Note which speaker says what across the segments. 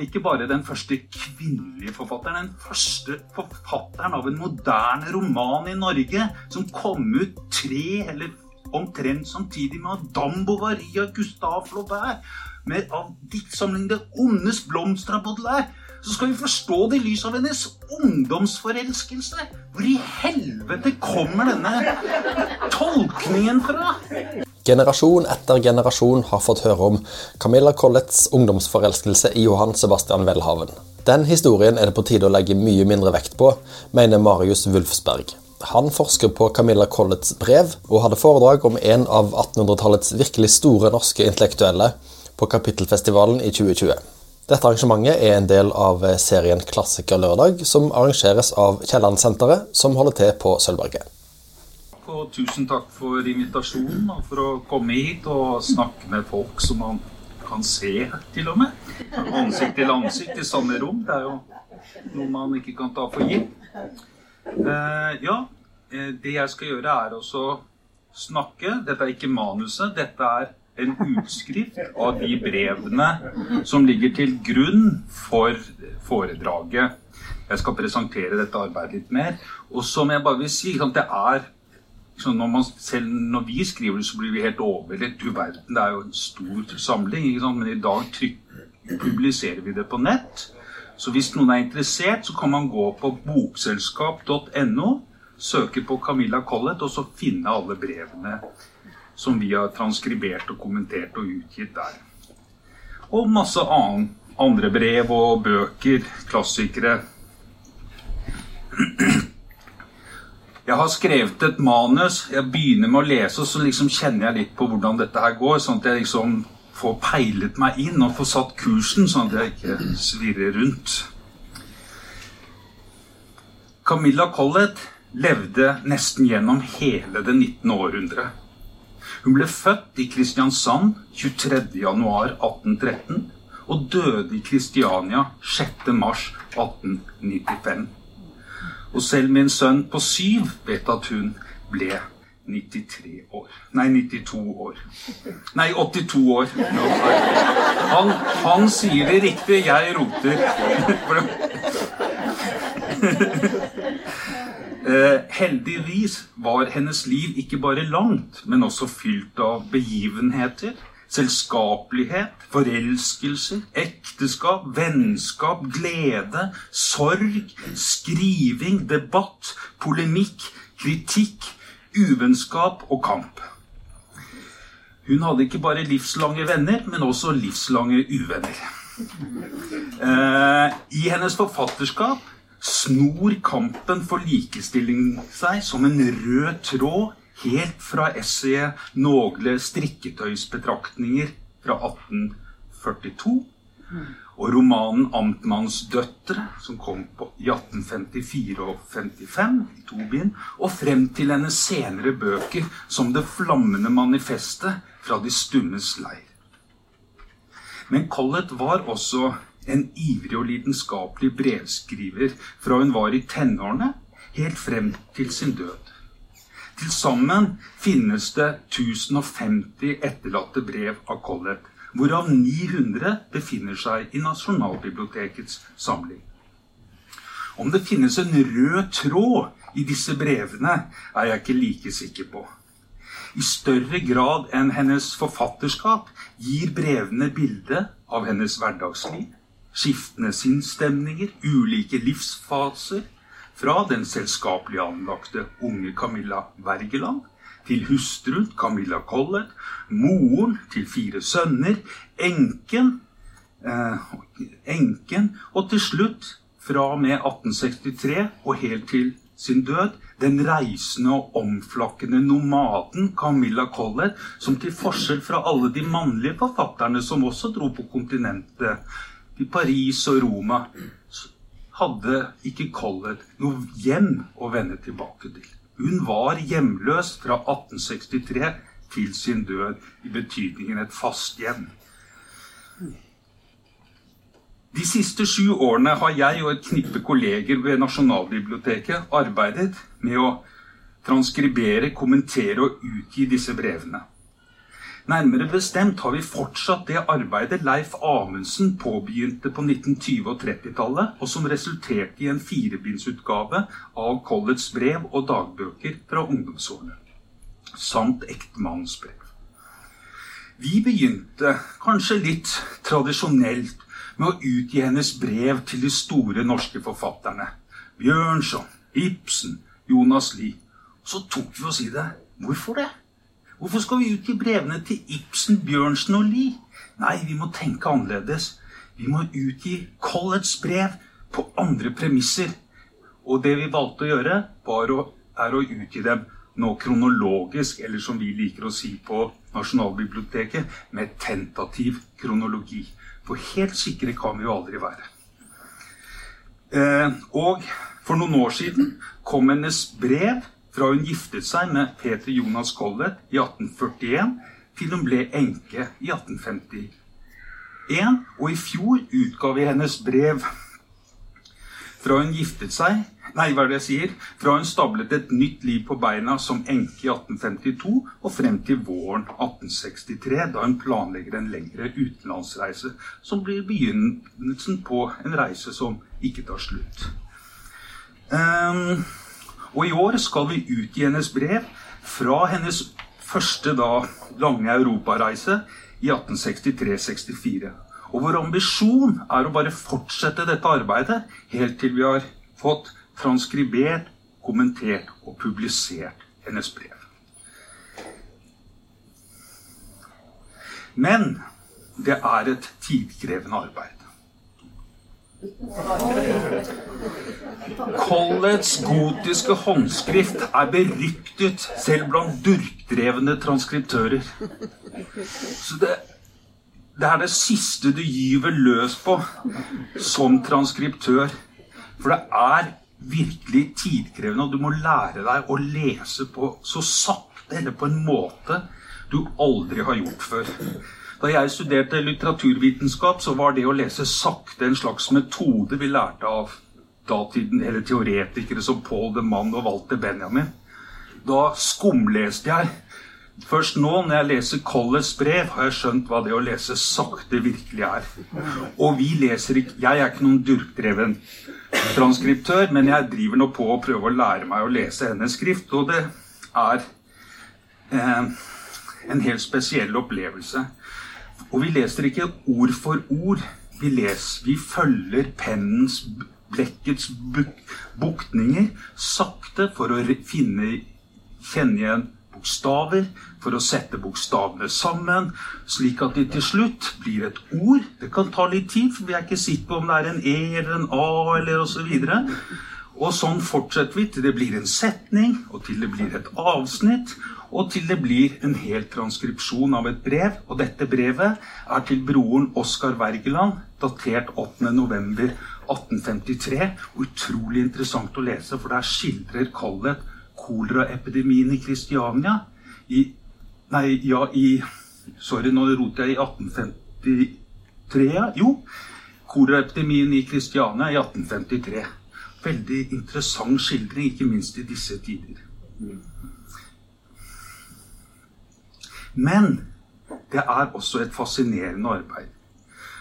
Speaker 1: ikke bare den første kvinnelige forfatteren, den første forfatteren av en moderne roman i Norge, som kom ut tre eller omtrent samtidig med Madame Bovary og Gustave Flaubert, med av diktsamlingen 'Det ondes blomster' av Baudelaire, så skal vi forstå det i lys av hennes ungdomsforelskelse. Hvor i helvete kommer denne tolkningen fra?
Speaker 2: Generasjon etter generasjon har fått høre om Camilla Colletts ungdomsforelskelse i Johan Sebastian Welhaven. Den historien er det på tide å legge mye mindre vekt på, mener Marius Wulfsberg. Han forsker på Camilla Colletts brev, og hadde foredrag om en av 1800-tallets virkelig store norske intellektuelle på Kapittelfestivalen i 2020. Dette arrangementet er en del av serien Klassikerlørdag, som arrangeres av Kielland-senteret, som holder til på Sølvberget.
Speaker 1: Og tusen takk for invitasjonen og for å komme hit og snakke med folk som man kan se, til og med. Ansikt til ansikt i samme rom. Det er jo noe man ikke kan ta for gitt. Eh, ja, eh, det jeg skal gjøre, er også snakke. Dette er ikke manuset. Dette er en utskrift av de brevene som ligger til grunn for foredraget. Jeg skal presentere dette arbeidet litt mer. Og som jeg bare vil si, det er når man, selv når vi skriver det, så blir vi helt overveldet. Du verden, det er jo en stor samling. Men i dag publiserer vi det på nett. Så hvis noen er interessert, så kan man gå på bokselskap.no, søke på Camilla Collett, og så finne alle brevene som vi har transkribert og kommentert og utgitt der. Og masse annen, andre brev og bøker, klassikere. Jeg har skrevet et manus. Jeg begynner med å lese, og så liksom kjenner jeg litt på hvordan dette her går. sånn at jeg liksom får peilet meg inn og får satt kursen, sånn at jeg ikke svirrer rundt. Camilla Collett levde nesten gjennom hele det 19. århundre. Hun ble født i Kristiansand 23.1.1813 og døde i Kristiania 6.3.1895. Og selv min sønn på syv vet at hun ble 93 år. Nei, 92 år. Nei, 82 år. Han, han sier det riktig, jeg roter. Eh, heldigvis var hennes liv ikke bare langt, men også fylt av begivenheter. Selskapelighet, forelskelser, ekteskap, vennskap, glede, sorg, skriving, debatt, polemikk, kritikk uvennskap og kamp. Hun hadde ikke bare livslange venner, men også livslange uvenner. Eh, I hennes forfatterskap snor kampen for likestilling seg som en rød tråd helt fra essayet 'Nogle strikketøysbetraktninger' fra 1842 og romanen 'Amtmannens døtre', som kom på, i 1854 og 55, i to bind, og frem til hennes senere bøker, som 'Det flammende manifestet' fra De stummes leir. Men Collett var også en ivrig og lidenskapelig brevskriver fra hun var i tenårene, helt frem til sin død. Til sammen finnes det 1050 etterlatte brev av Collett hvorav 900 befinner seg i Nasjonalbibliotekets samling. Om det finnes en rød tråd i disse brevene, er jeg ikke like sikker på. I større grad enn hennes forfatterskap gir brevene bilde av hennes hverdagsliv, skiftende sinnsstemninger, ulike livsfaser, fra den selskapelig anlagte unge Camilla Wergeland til hustruen Camilla Collett, moren til fire sønner, enken, eh, enken og til slutt, fra og med 1863 og helt til sin død, den reisende og omflakkende nomaden Camilla Collett, som til forskjell fra alle de mannlige forfatterne som også dro på kontinentet, til Paris og Roma, hadde ikke Collett noe hjem å vende tilbake til. Hun var hjemløs fra 1863 til sin død, i betydningen et fast hjem. De siste sju årene har jeg og et knippe kolleger ved Nasjonalbiblioteket arbeidet med å transkribere, kommentere og utgi disse brevene. Nærmere bestemt har vi fortsatt det arbeidet Leif Amundsen påbegynte på 1920- og 30-tallet, og som resulterte i en firebindsutgave av Collets brev og dagbøker fra ungdomsårene, samt ektemannsbrev. Vi begynte, kanskje litt tradisjonelt, med å utgi hennes brev til de store norske forfatterne. Bjørnson, Ibsen, Jonas Lie. Så tok vi oss i det. Hvorfor det? Hvorfor skal vi utgi brevene til Ibsen, Bjørnsen og Lie? Nei, vi må tenke annerledes. Vi må utgi Colletts brev på andre premisser. Og det vi valgte å gjøre, var å, er å utgi dem nå kronologisk, eller som vi liker å si på Nasjonalbiblioteket, med tentativ kronologi. For helt sikre kan vi jo aldri være. Eh, og for noen år siden kom hennes brev fra hun giftet seg med Peter Jonas Collett i 1841 til hun ble enke i 1851. Og i fjor utga vi hennes brev fra hun giftet seg Nei, hva er det jeg sier? Fra hun stablet et nytt liv på beina som enke i 1852 og frem til våren 1863, da hun planlegger en lengre utenlandsreise som blir begynnelsen på en reise som ikke tar slutt. Um, og i år skal vi utgi hennes brev fra hennes første da lange europareise i 1863-64. Og vår ambisjon er å bare fortsette dette arbeidet helt til vi har fått transkribert, kommentert og publisert hennes brev. Men det er et tidkrevende arbeid. Collets gotiske håndskrift er beryktet selv blant durkdrevne transkriptører. Så det, det er det siste du gyver løs på som transkriptør. For det er virkelig tidkrevende, og du må lære deg å lese på så sakte eller på en måte du aldri har gjort før. Da jeg studerte litteraturvitenskap, så var det å lese sakte en slags metode vi lærte av datiden, eller teoretikere som Paul de Mann og Walter Benjamin. Da skumleste jeg. Først nå, når jeg leser Colletts brev, har jeg skjønt hva det å lese sakte virkelig er. Og vi leser ikke Jeg er ikke noen durkdreven transkriptør, men jeg driver nå på å prøve å lære meg å lese hennes skrift, og det er eh, en helt spesiell opplevelse. Og vi leser ikke ord for ord. Vi, leser, vi følger pennens, blekkets buktninger sakte for å finne, kjenne igjen bokstaver, for å sette bokstavene sammen, slik at de til slutt blir et ord. Det kan ta litt tid, for vi er ikke sikre på om det er en E eller en A eller osv. Og sånn fortsetter vi til det blir en setning, og til det blir et avsnitt, og til det blir en hel transkripsjon av et brev. Og dette brevet er til broren Oskar Wergeland, datert 8.11.1853. Utrolig interessant å lese, for der skildrer Collett koleraepidemien i Kristiania i Nei, ja, i Sorry, nå roter jeg i 1853, ja. Jo. Koleraepidemien i Kristiania i 1853. Veldig interessant skildring, ikke minst i disse tider. Men det er også et fascinerende arbeid.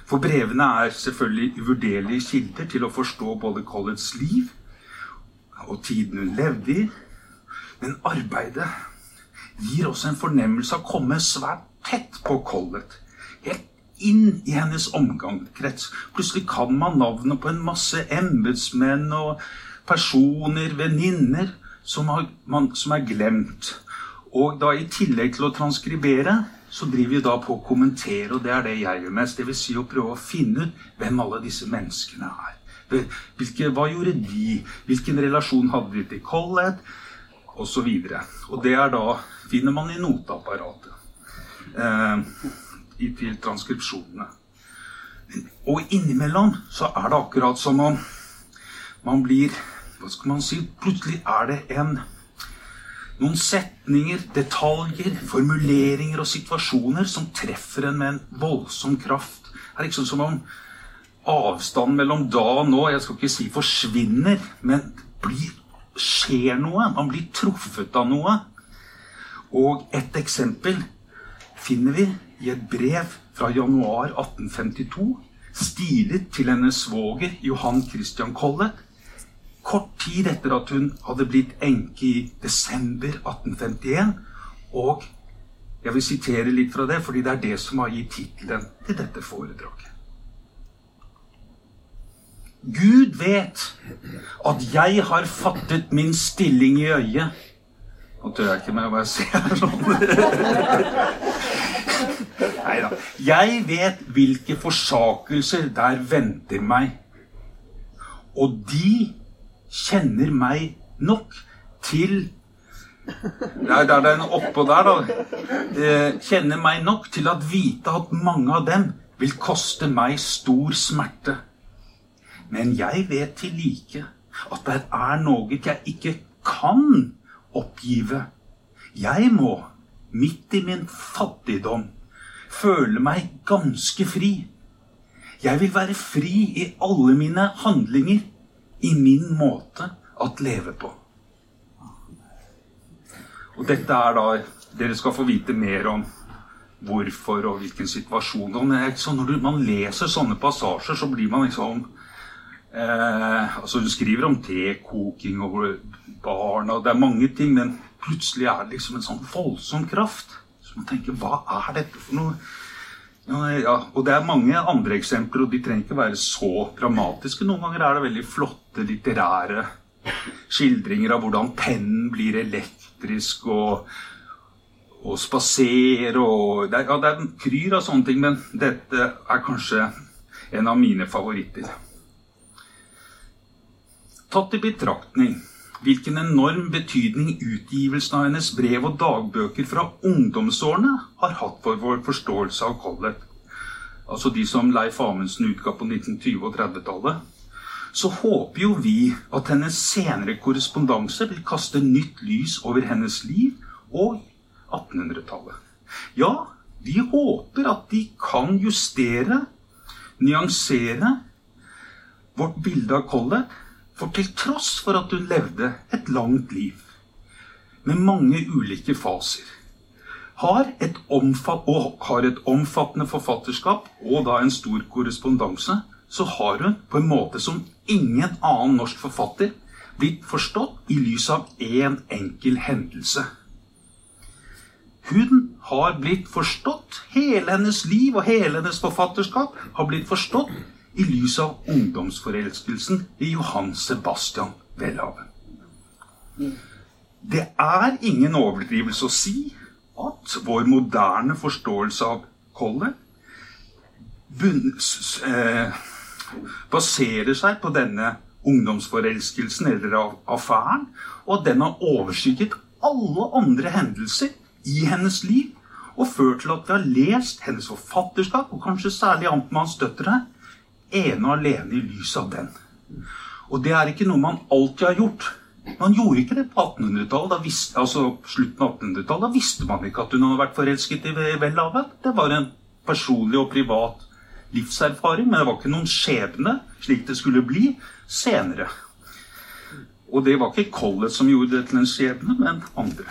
Speaker 1: For brevene er selvfølgelig uvurderlige kilder til å forstå både Colletts liv og tiden hun levde i. Men arbeidet gir også en fornemmelse av å komme svært tett på Collett. Helt inn i hennes omgangskrets. Plutselig kan man navnet på en masse embetsmenn og personer, venninner, som, som, er glemt. Og da i tillegg til å transkribere, så driver vi da på å kommentere, og det er det jeg gjør mest. Dvs. Si å prøve å finne ut hvem alle disse menneskene er. Hvilke, hva gjorde de? Hvilken relasjon hadde de til Collett? Og så videre. Og det er da finner man i noteapparatet. Eh, til transkripsjonene. Og innimellom så er det akkurat som om man blir Hva skal man si? Plutselig er det en noen setninger, detaljer, formuleringer og situasjoner som treffer en med en voldsom kraft. Det er liksom som om avstanden mellom da og nå jeg skal ikke si forsvinner, men blir, skjer noe. Man blir truffet av noe. Og et eksempel finner vi i et brev fra januar 1852, stilet til hennes svoger Johan Christian Collett, kort tid etter at hun hadde blitt enke i desember 1851. Og jeg vil sitere litt fra det, fordi det er det som har gitt tittelen til dette foredraget. Gud vet at jeg har fattet min stilling i øyet. Nå tør jeg ikke mer hva jeg ser sånn. Nei da. Jeg vet hvilke forsakelser der venter meg. Og de kjenner meg nok til Nei, Der, er den oppå der, da. Eh, kjenner meg nok til at vite at mange av dem vil koste meg stor smerte. Men jeg vet til like at det er noe jeg ikke kan oppgive. Jeg må, midt i min fattigdom, føle meg ganske fri. Jeg vil være fri i alle mine handlinger, i min måte å leve på. Og dette er da Dere skal få vite mer om hvorfor og hvilken situasjon. Så når man leser sånne passasjer, så blir man liksom eh, altså Hun skriver om tekoking og barn og Det er mange ting, men plutselig er det liksom en sånn voldsom kraft. Man tenker Hva er dette for noe? Ja, og det er mange andre eksempler, og de trenger ikke være så dramatiske. Noen ganger er det veldig flotte litterære skildringer av hvordan pennen blir elektrisk, og, og spaserer og det er, ja, det er kryr av sånne ting, men dette er kanskje en av mine favoritter. Tatt i betraktning hvilken enorm betydning utgivelsen av hennes brev og dagbøker fra ungdomsårene har hatt for vår forståelse av Collett, altså de som Leif Amundsen utga på 1920- og 30-tallet, så håper jo vi at hennes senere korrespondanse vil kaste nytt lys over hennes liv og 1800-tallet. Ja, vi håper at de kan justere, nyansere, vårt bilde av Collett for til tross for at hun levde et langt liv med mange ulike faser, har et, og har et omfattende forfatterskap og da en stor korrespondanse, så har hun på en måte som ingen annen norsk forfatter blitt forstått i lys av én en enkel hendelse. Hun har blitt forstått. Hele hennes liv og hele hennes forfatterskap har blitt forstått i lys av ungdomsforelskelsen i Johan Sebastian Welhaven. Det er ingen overdrivelse å si at vår moderne forståelse av Collett eh, baserer seg på denne ungdomsforelskelsen eller affæren, og den har overskygget alle andre hendelser i hennes liv og ført til at vi har lest hennes forfatterskap, og kanskje særlig Amtmanns døtre, ene og alene i lys av den. Og det er ikke noe man alltid har gjort. Man gjorde ikke det på 1800-tallet. Altså slutten av 1800-tallet. Da visste man ikke at hun hadde vært forelsket i Welhaven. Det var en personlig og privat livserfaring, men det var ikke noen skjebne, slik det skulle bli senere. Og det var ikke Collett som gjorde det til en skjebne, men andre.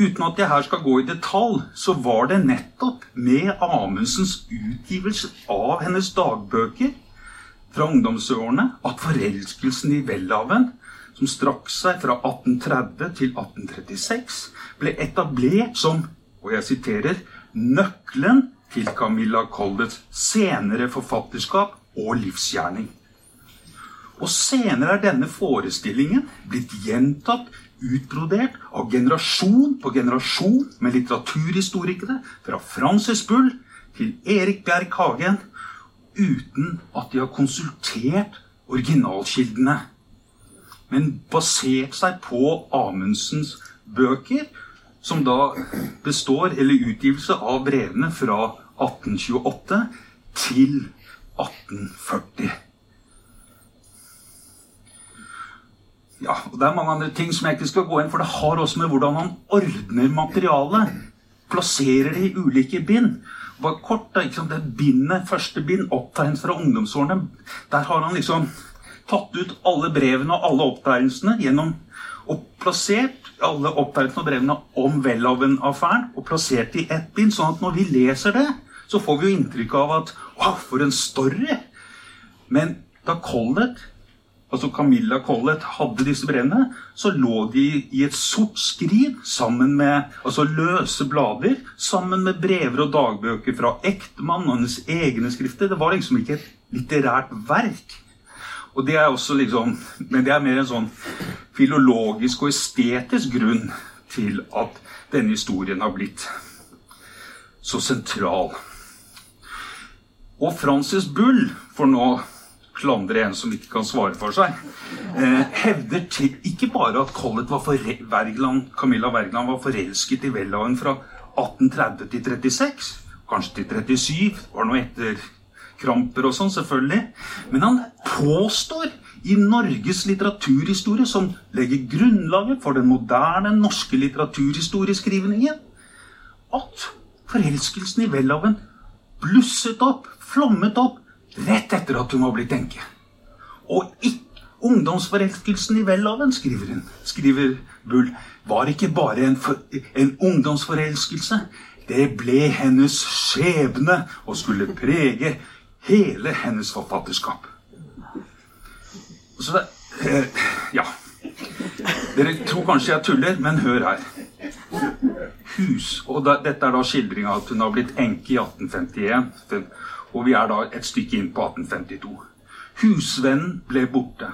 Speaker 1: Uten at jeg her skal gå i detalj, så var det nettopp med Amundsens utgivelse av hennes dagbøker fra ungdomsårene at forelskelsen i Welhaven, som strakk seg fra 1830 til 1836, ble etablert som, og jeg siterer, nøkkelen til Camilla Colletts senere forfatterskap og livsgjerning. Og senere er denne forestillingen blitt gjentatt utbrodert av generasjon på generasjon med litteraturhistorikere, fra Francis Bull til Erik Bjerg Hagen, uten at de har konsultert originalkildene, men basert seg på Amundsens bøker, som da består, eller utgivelse av brevene fra 1828 til 1840. Ja, og Det er mange andre ting som jeg ikke skal gå inn for det har også med hvordan han ordner materialet. Plasserer det i ulike bind. Bare kort, da, sant? Det bindet, første bind, opptegnet fra ungdomsårene, der har han liksom tatt ut alle brevene og alle opptegnelsene gjennom og plassert alle opptegnelsene og brevene om Welhaven-affæren og plassert i ett bind, sånn at når vi leser det, så får vi jo inntrykk av at Wow, for en story! Men da Collett, altså Camilla Collett, hadde disse brevene, så lå de i et sort skriv sammen med altså løse blader, sammen med brever og dagbøker fra ektemannen og hennes egne skrifter. Det var liksom ikke et litterært verk. Og det er også liksom Men det er mer en sånn filologisk og estetisk grunn til at denne historien har blitt så sentral. Og Francis Bull, for nå klandre en som ikke kan svare for seg, eh, hevder til, ikke bare at Collett var Wergeland, Camilla Wergeland var forelsket i Welhaven fra 1830 til 36, kanskje til 37, var noe etter kramper og sånn, selvfølgelig. Men han påstår i Norges litteraturhistorie, som legger grunnlaget for den moderne norske litteraturhistorieskrivningen, at forelskelsen i Welhaven blusset opp, flommet opp, rett etter at hun var blitt enke. Og ikke ungdomsforelskelsen i Welhaven, skriver, hun, skriver Bull, var ikke bare en, for, en ungdomsforelskelse. Det ble hennes skjebne og skulle prege hele hennes forfatterskap. Så det eh, Ja. Dere tror kanskje jeg tuller, men hør her. Hus, og da, Dette er da skildringa at hun har blitt enke i 1851. Og vi er da et stykke inn på 1852. Husvennen ble borte.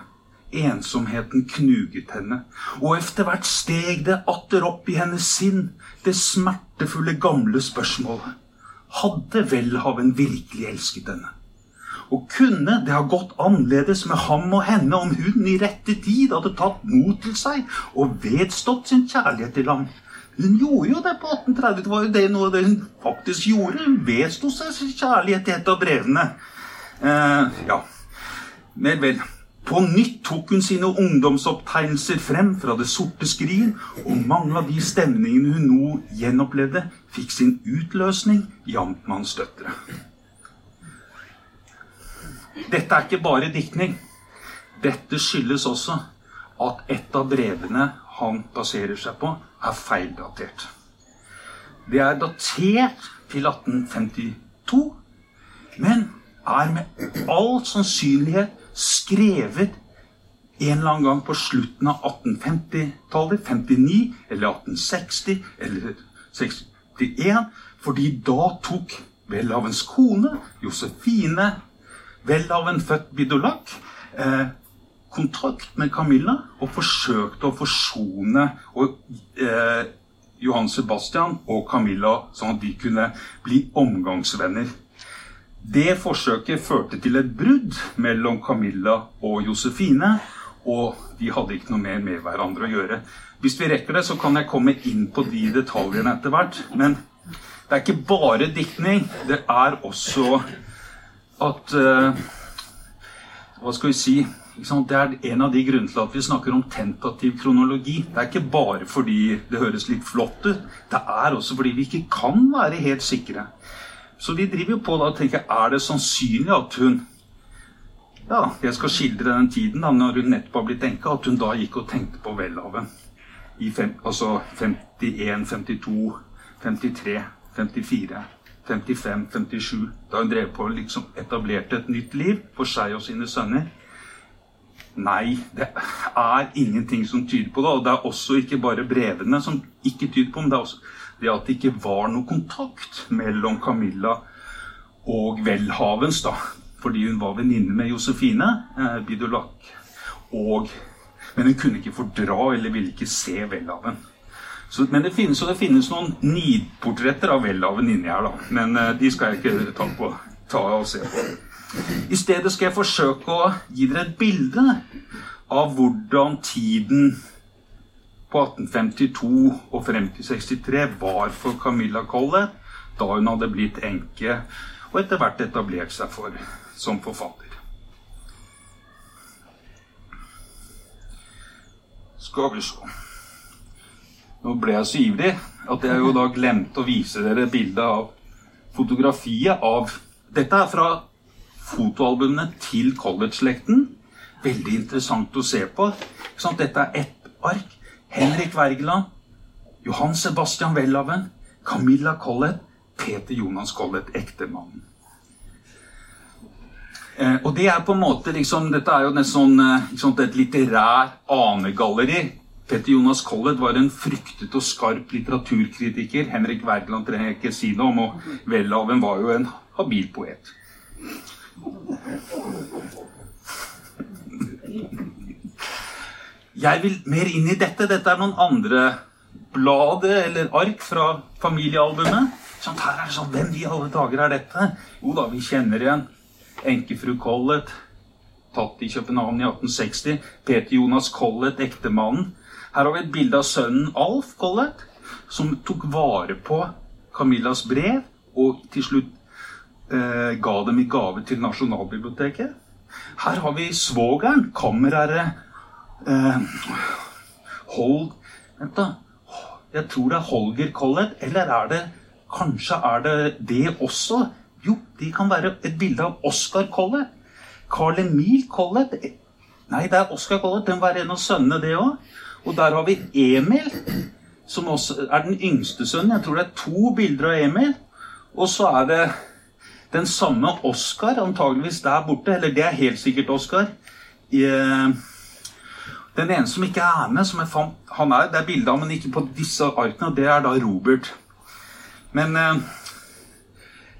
Speaker 1: Ensomheten knuget henne, og etter hvert steg det atter opp i hennes sinn det smertefulle, gamle spørsmålet. Hadde Welhaven virkelig elsket henne? Og kunne det ha gått annerledes med ham og henne om hun i rette tid hadde tatt mot til seg og vedstått sin kjærlighet til ham? Hun gjorde jo det på 1830. Det var jo det noe det hun faktisk gjorde. Hun vedsto seg kjærlighet i et av brevene. Eh, ja, men vel. På nytt tok hun sine ungdomsopptegnelser frem fra det sorte skrien, og mange av de stemningene hun nå gjenopplevde, fikk sin utløsning i Amtmanns døtre. Dette er ikke bare diktning. Dette skyldes også at et av brevene han baserer seg på, er feildatert. Det er datert til 1852, men er med all sannsynlighet skrevet en eller annen gang på slutten av 1850-tallet, 59 eller 1860 eller 61, fordi da tok Welhavens kone, Josefine Welhaven, født Bidolak, eh, kontakt med Camilla og forsøkte å forsone og, eh, Johan Sebastian og Camilla, sånn at de kunne bli omgangsvenner. Det forsøket førte til et brudd mellom Camilla og Josefine, og de hadde ikke noe mer med hverandre å gjøre. Hvis vi rekker det, så kan jeg komme inn på de detaljene etter hvert. Men det er ikke bare diktning. Det er også at uh, Hva skal vi si Det er en av de grunnene til at vi snakker om tentativ kronologi. Det er ikke bare fordi det høres litt flott ut. Det er også fordi vi ikke kan være helt sikre. Så vi driver på da og tenker er det sannsynlig at hun ja, jeg skal skildre den tiden da når hun nettopp har blitt enke, at hun da gikk og tenkte på Welhaven. I fem, altså 51, 52, 53, 54. 55-57, da hun drev på og liksom etablerte et nytt liv for seg og sine sønner. Nei, det er ingenting som tyder på det. Og det er også ikke bare brevene som ikke tyder på det, men det er også det at det ikke var noe kontakt mellom Camilla og Welhavens, da. Fordi hun var venninne med Josefine eh, Bidolak. Og, men hun kunne ikke fordra eller ville ikke se Welhaven. Men det finnes, det finnes noen nidportretter av Welhaven inni her, da. Men eh, de skal jeg ikke ta, på, ta og se på. I stedet skal jeg forsøke å gi dere et bilde av hvordan tiden på 1852 og frem til 63 var for Camilla Collett da hun hadde blitt enke og etter hvert etablert seg for, som forfatter. Skal vi se nå ble jeg så ivrig at jeg jo da glemte å vise dere bildet av fotografiet av Dette er fra fotoalbumene til college-slekten. Veldig interessant å se på. Dette er ett ark. Henrik Wergeland, Johan Sebastian Welhaven, Camilla Collett, Peter Jonas Collett, ektemannen. Eh, og det er på en måte liksom, Dette er jo nesten sånn, et litterær anegalleri. Peter Jonas Collett var en fryktet og skarp litteraturkritiker. Henrik Wergeland trenger jeg ikke si noe om, og Welhaven var jo en habil poet. Jeg vil mer inn i dette. Dette er noen andre blader eller ark fra familiealbumet. Sånn, her er det sånn, Hvem i alle dager er dette? Jo da, vi kjenner igjen enkefru Collett, tatt i København i 1860. Peter Jonas Collett, ektemannen. Her har vi et bilde av sønnen Alf Collett, som tok vare på Camillas brev og til slutt ga dem i gave til Nasjonalbiblioteket. Her har vi svogeren, kammerherre eh, Hold Vent, da. Jeg tror det er Holger Collett. Eller er det Kanskje er det det også? Jo, det kan være et bilde av Oscar Collett. Carl Emil Collett. Nei, det er Oscar Collett. Den var en av sønnene, det òg. Og der har vi Emil, som også er den yngste sønnen. Jeg tror det er to bilder av Emil. Og så er det den samme Oscar, antageligvis der borte. Eller det er helt sikkert Oscar. I, den ene som ikke er med, som jeg fant, han er, det er bilde av, men ikke på disse arkene, og det er da Robert. Men eh,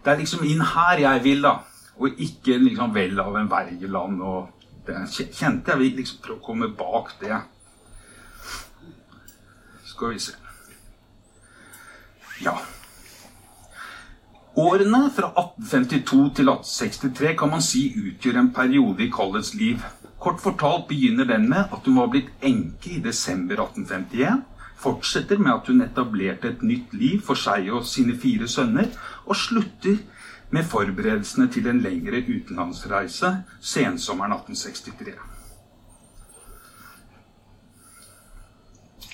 Speaker 1: det er liksom inn her jeg vil, da. Og ikke liksom vel av en vergeland og Det kjente jeg vil liksom prøve å komme bak det. Skal vi se Ja. Årene fra 1852 til 1863 kan man si utgjør en periode i Colletts liv. Kort fortalt begynner den med at hun var blitt enke i desember 1851 fortsetter med at hun etablerte et nytt liv for seg og sine fire sønner, og slutter med forberedelsene til en lengre utenlandsreise sensommeren 1863.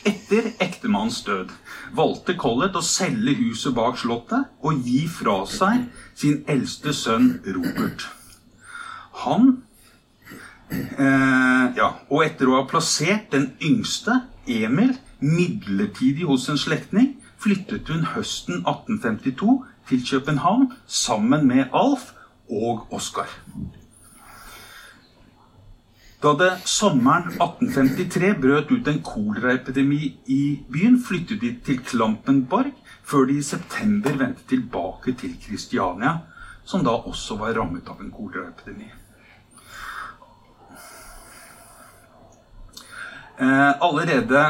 Speaker 1: Etter ektemannens død valgte Collett å selge huset bak slottet og gi fra seg sin eldste sønn Robert. Han eh, ja, Og etter å ha plassert den yngste, Emil, midlertidig hos en slektning, flyttet hun høsten 1852 til København sammen med Alf og Oskar. Da det sommeren 1853 brøt ut en koleraepidemi i byen, flyttet de til Klampenborg, før de i september vendte tilbake til Kristiania, som da også var rammet av en koleraepidemi. Eh, allerede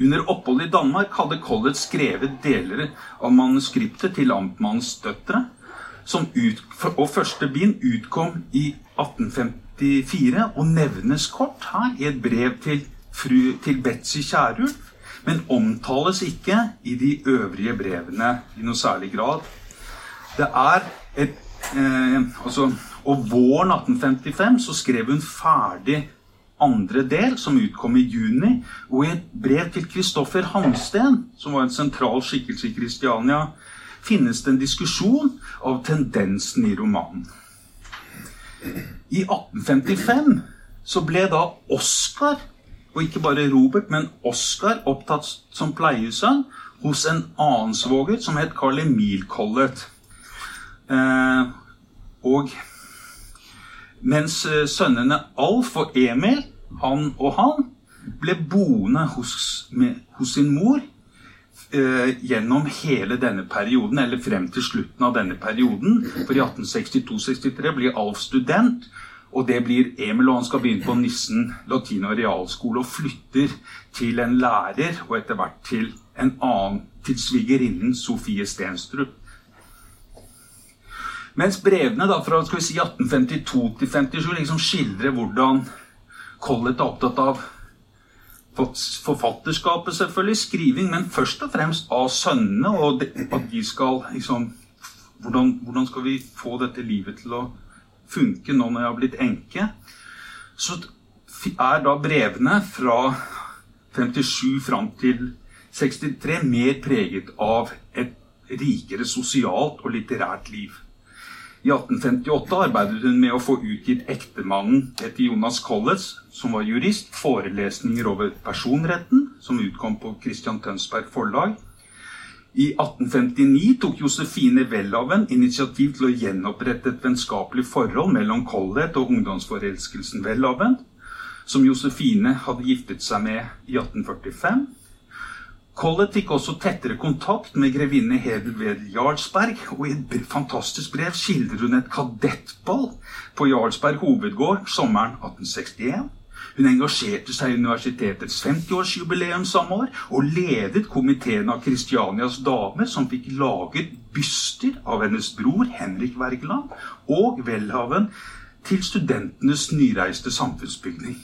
Speaker 1: under oppholdet i Danmark hadde Collett skrevet deler av manuskriptet til Amtmannens døtre, ut, og første bind utkom i 1854 og nevnes kort her i et brev til, fru, til Betzy Kjærulf, men omtales ikke i de øvrige brevene i noe særlig grad. Det er et eh, altså, Og våren 1855 så skrev hun ferdig andre del, som utkom i juni, og i et brev til Kristoffer Hansten, som var en sentral skikkelse i Kristiania, finnes det en diskusjon av tendensen i romanen. I 1855 så ble da Oscar, og ikke bare Robert, men Oscar, opptatt som pleiesønn hos en annen svoger som het Carl Emil Collett. Eh, og mens eh, sønnene Alf og Emil, han og han, ble boende hos, med, hos sin mor eh, gjennom hele denne perioden, eller frem til slutten av denne perioden. For i 1862-63 blir Alf student, og det blir Emil, og han skal begynne på Nissen latin- og realskole og flytter til en lærer, og etter hvert til en annen, til svigerinnen Sofie Stenstrup. Mens brevene da fra skal vi si, 1852 til 57 liksom skildrer hvordan Collett er opptatt av forfatterskapet, selvfølgelig, skriving, men først og fremst av sønnene. Og at de skal liksom hvordan, hvordan, skal vi få dette livet til å funke nå når jeg har blitt enke? Så er da brevene fra 57 fram til 63 mer preget av et rikere sosialt og litterært liv. I 1858 arbeidet hun med å få utgitt ektemannen etter Jonas Collets, som var jurist, forelesninger over personretten. som utkom på Christian Tønsberg forlag. I 1859 tok Josefine Welhaven initiativ til å gjenopprette et vennskapelig forhold mellom Collett og ungdomsforelskelsen Welhaven, som Josefine hadde giftet seg med i 1845. Collett fikk også tettere kontakt med grevinne Hedvig Jarlsberg, og i et fantastisk brev skildrer hun et kadettball på Jarlsberg hovedgård sommeren 1861. Hun engasjerte seg i universitetets 50-årsjubileum samme år og ledet komiteen av Kristianias dame, som fikk laget byster av hennes bror Henrik Wergeland og Welhaven til studentenes nyreiste samfunnsbygning.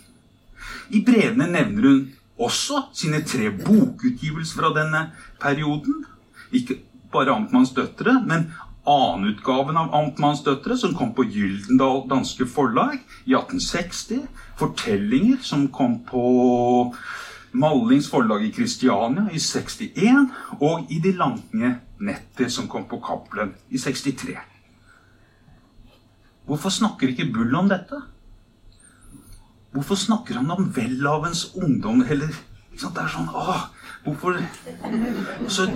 Speaker 1: I brevene nevner hun også sine tre bokutgivelser fra denne perioden. Ikke bare Amtmanns døtre, men annenutgaven av Amtmanns døtre, som kom på Gyldendal Danske Forlag i 1860. Fortellinger, som kom på Mallings forlag i Kristiania i 61. Og I De lange netter, som kom på Cappelen i 63. Hvorfor snakker ikke Bull om dette? Hvorfor snakker han om vellavens ungdom? Eller Det er sånn ah, Hvorfor Så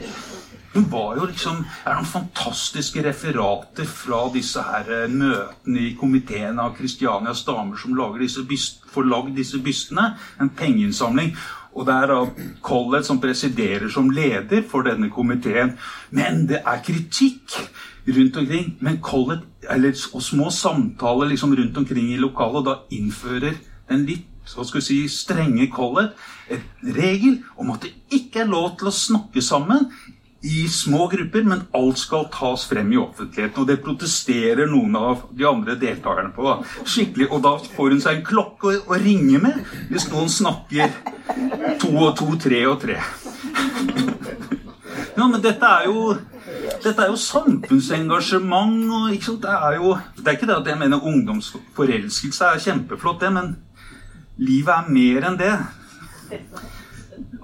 Speaker 1: hun var jo liksom er noen fantastiske referater fra disse her eh, møtene i komiteen av Kristianias damer som lager disse byst, får lagd disse bystene. En pengeinnsamling. Og det er da Collett som presiderer som leder for denne komiteen. Men det er kritikk rundt omkring. Men Collett, eller, og små samtaler liksom rundt omkring i lokalet, og da innfører en litt så skal vi si, strenge Collett en regel om at det ikke er lov til å snakke sammen i små grupper, men alt skal tas frem i offentligheten. Og det protesterer noen av de andre deltakerne på. Da. Skikkelig, Og da får hun seg en klokke å, ringe med hvis noen snakker to og to, tre og tre. Ja, men dette er jo dette er jo samfunnsengasjement. og? Det er jo Det er ikke det at jeg mener ungdomsforelskelse er kjempeflott, det, men livet er mer enn det.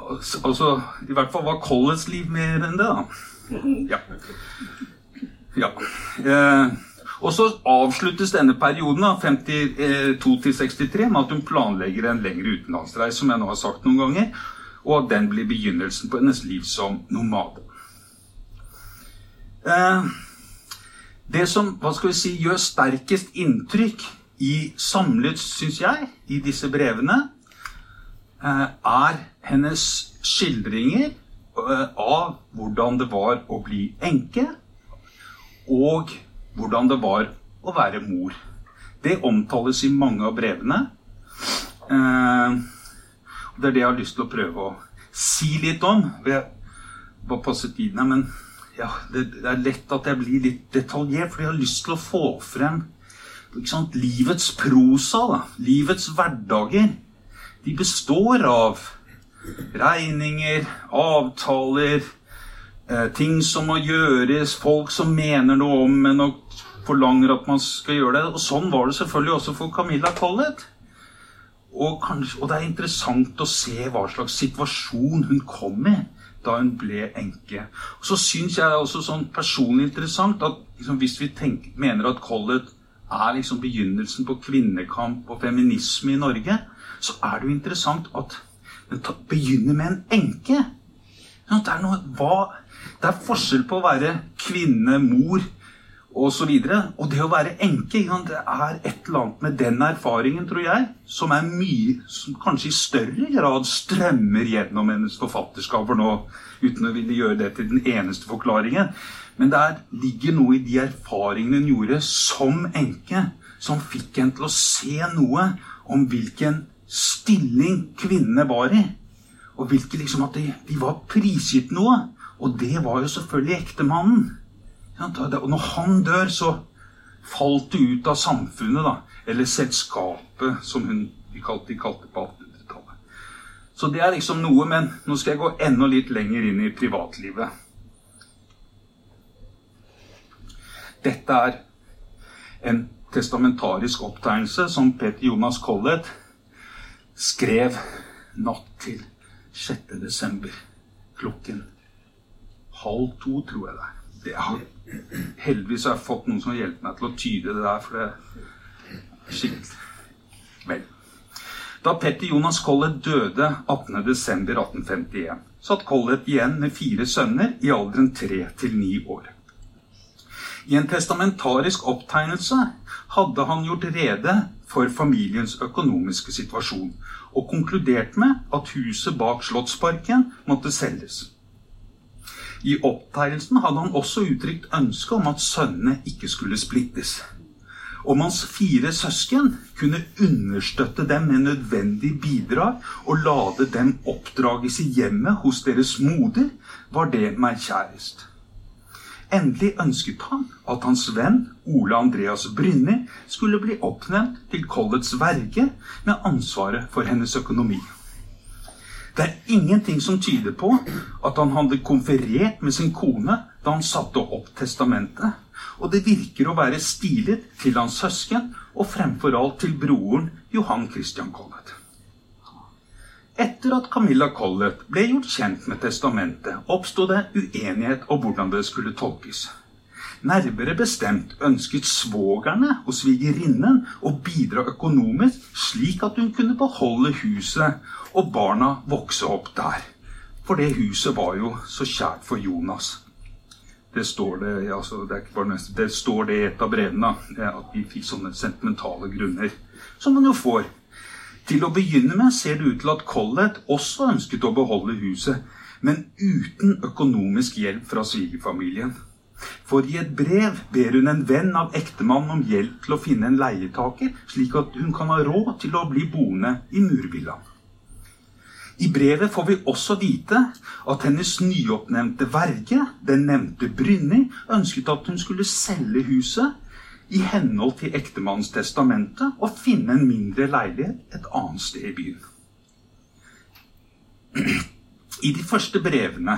Speaker 1: Altså, I hvert fall var Colletts liv mer enn det, da. Ja. ja. Eh, og så avsluttes denne perioden, da, 52 til 63, med at hun planlegger en lengre utenlandsreise, som jeg nå har sagt noen ganger, og at den blir begynnelsen på hennes liv som nomade. Eh, det som hva skal vi si, gjør sterkest inntrykk i samlet, syns jeg, i disse brevene, eh, er hennes skildringer eh, av hvordan det var å bli enke, og hvordan det var å være mor. Det omtales i mange av brevene. Eh, det er det jeg har lyst til å prøve å si litt om. Jeg bare tiden her, men ja, det, er lett at jeg blir litt detaljert, fordi jeg har lyst til å få frem livets prosa. Da. Livets hverdager. De består av regninger, avtaler, eh, ting som må gjøres, folk som mener noe om men og forlanger at man skal gjøre det. Og sånn var det selvfølgelig også for Camilla Collett. Og, kanskje, og det er interessant å se hva slags situasjon hun kom i da hun ble enke. Og så syns jeg det er også sånn personlig interessant at liksom, hvis vi tenker, mener at Collett er liksom begynnelsen på kvinnekamp og feminisme i Norge, så er det jo interessant at den begynner med en enke. Det er, noe, hva, det er forskjell på å være kvinne, mor osv. Og, så og det å være enke Det er et eller annet med den erfaringen, tror jeg, som er mye Som kanskje i større grad strømmer gjennom hennes forfatterskaper nå, uten å ville gjøre det til den eneste forklaringen. Men der ligger noe i de erfaringene hun gjorde som enke, som fikk henne til å se noe om hvilken stilling kvinnene var i. Og hvilke, liksom, at de, de var prisgitt noe. Og det var jo selvfølgelig ektemannen. Og når han dør, så falt det ut av samfunnet, da. Eller selskapet, som hun de kalte, de kalte på 1800-tallet. Så det er liksom noe, men nå skal jeg gå enda litt lenger inn i privatlivet. Dette er en testamentarisk opptegnelse som Peter Jonas Collett skrev natt til 6. desember klokken halv to, tror jeg det er. Det har, heldigvis har jeg fått noen som har hjulpet meg til å tyde det der, for det er skikkelig Vel. Da Petter Jonas Collett døde 18.12.1851, satt Collett igjen med fire sønner i alderen tre til ni år. I en testamentarisk opptegnelse hadde han gjort rede for familiens økonomiske situasjon, og konkludert med at huset bak Slottsparken måtte selges. I opptegnelsen hadde han også uttrykt ønske om at sønnene ikke skulle splittes. Om hans fire søsken kunne understøtte dem med nødvendig bidrag og lade dem oppdrages i hjemmet hos deres moder, var det meg kjærest. Endelig ønsket han at hans venn Ole Andreas Brynni skulle bli oppnevnt til Collets verge med ansvaret for hennes økonomi. Det er ingenting som tyder på at han hadde konferert med sin kone da han satte opp testamentet, og det virker å være stilet til hans søsken og fremfor alt til broren Johan Christian Collett. Etter at Camilla Collett ble gjort kjent med testamentet, oppsto det uenighet om hvordan det skulle tolkes. Nærmere bestemt ønsket svogerne og svigerinnen å bidra økonomisk, slik at hun kunne beholde huset og barna vokse opp der. For det huset var jo så kjært for Jonas. Det står det, altså, det, det står det i et av brevene, at vi fikk sånne sentimentale grunner. Som man jo får til å begynne med ser det ut til at Collett også ønsket å beholde huset, men uten økonomisk hjelp fra svigerfamilien. For i et brev ber hun en venn av ektemannen om hjelp til å finne en leietaker, slik at hun kan ha råd til å bli boende i murvillaen. I brevet får vi også vite at hennes nyoppnevnte verge, den nevnte Brynni, ønsket at hun skulle selge huset i henhold til ektemannens testamente og finne en mindre leilighet et annet sted i byen. I de første brevene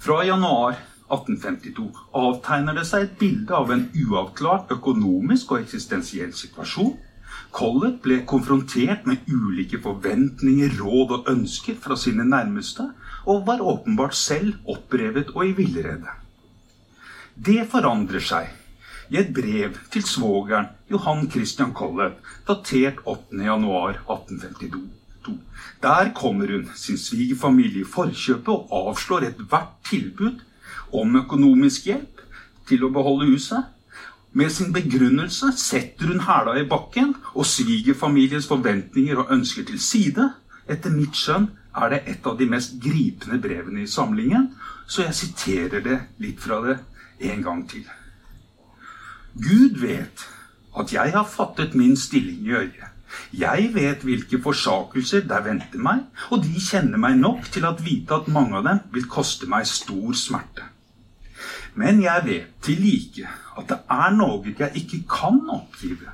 Speaker 1: fra januar 1852 avtegner det seg et bilde av en uavklart økonomisk og eksistensiell situasjon. Collett ble konfrontert med ulike forventninger, råd og ønsker fra sine nærmeste, og var åpenbart selv opprevet og i villrede. Det forandrer seg i et brev til svogeren Johan Christian Collett, datert 8.1.1852. Der kommer hun sin svigerfamilie i forkjøpet og avslår ethvert tilbud om økonomisk hjelp til å beholde huset. Med sin begrunnelse setter hun hæla i bakken og svigerfamiliens forventninger og ønsker til side. Etter mitt skjønn er det et av de mest gripende brevene i samlingen, så jeg siterer det litt fra det en gang til. Gud vet at jeg har fattet min stilling i øyet. Jeg vet hvilke forsakelser der venter meg, og de kjenner meg nok til at vite at mange av dem vil koste meg stor smerte. Men jeg vet til like at det er noe jeg ikke kan oppgive.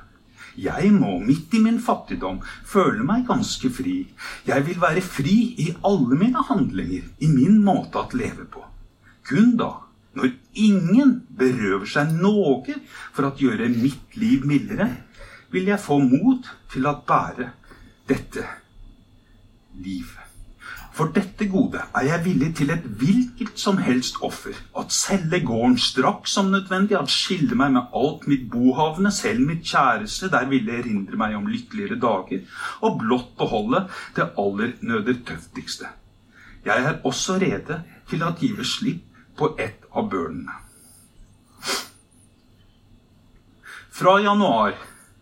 Speaker 1: Jeg må midt i min fattigdom føle meg ganske fri. Jeg vil være fri i alle mine handlinger, i min måte å leve på. Kun da når ingen berøver seg noe for å gjøre mitt liv mildere, vil jeg få mot til å bære dette livet. For dette gode er jeg villig til et hvilket som helst offer. At selge gården straks som nødvendig, at skille meg med alt mitt bohavne, selv mitt kjæreste, der ville erindre meg om lykkeligere dager, og blott beholde det aller nødetøftigste. Jeg er også rede til å give slipp på ett av børnene. Fra januar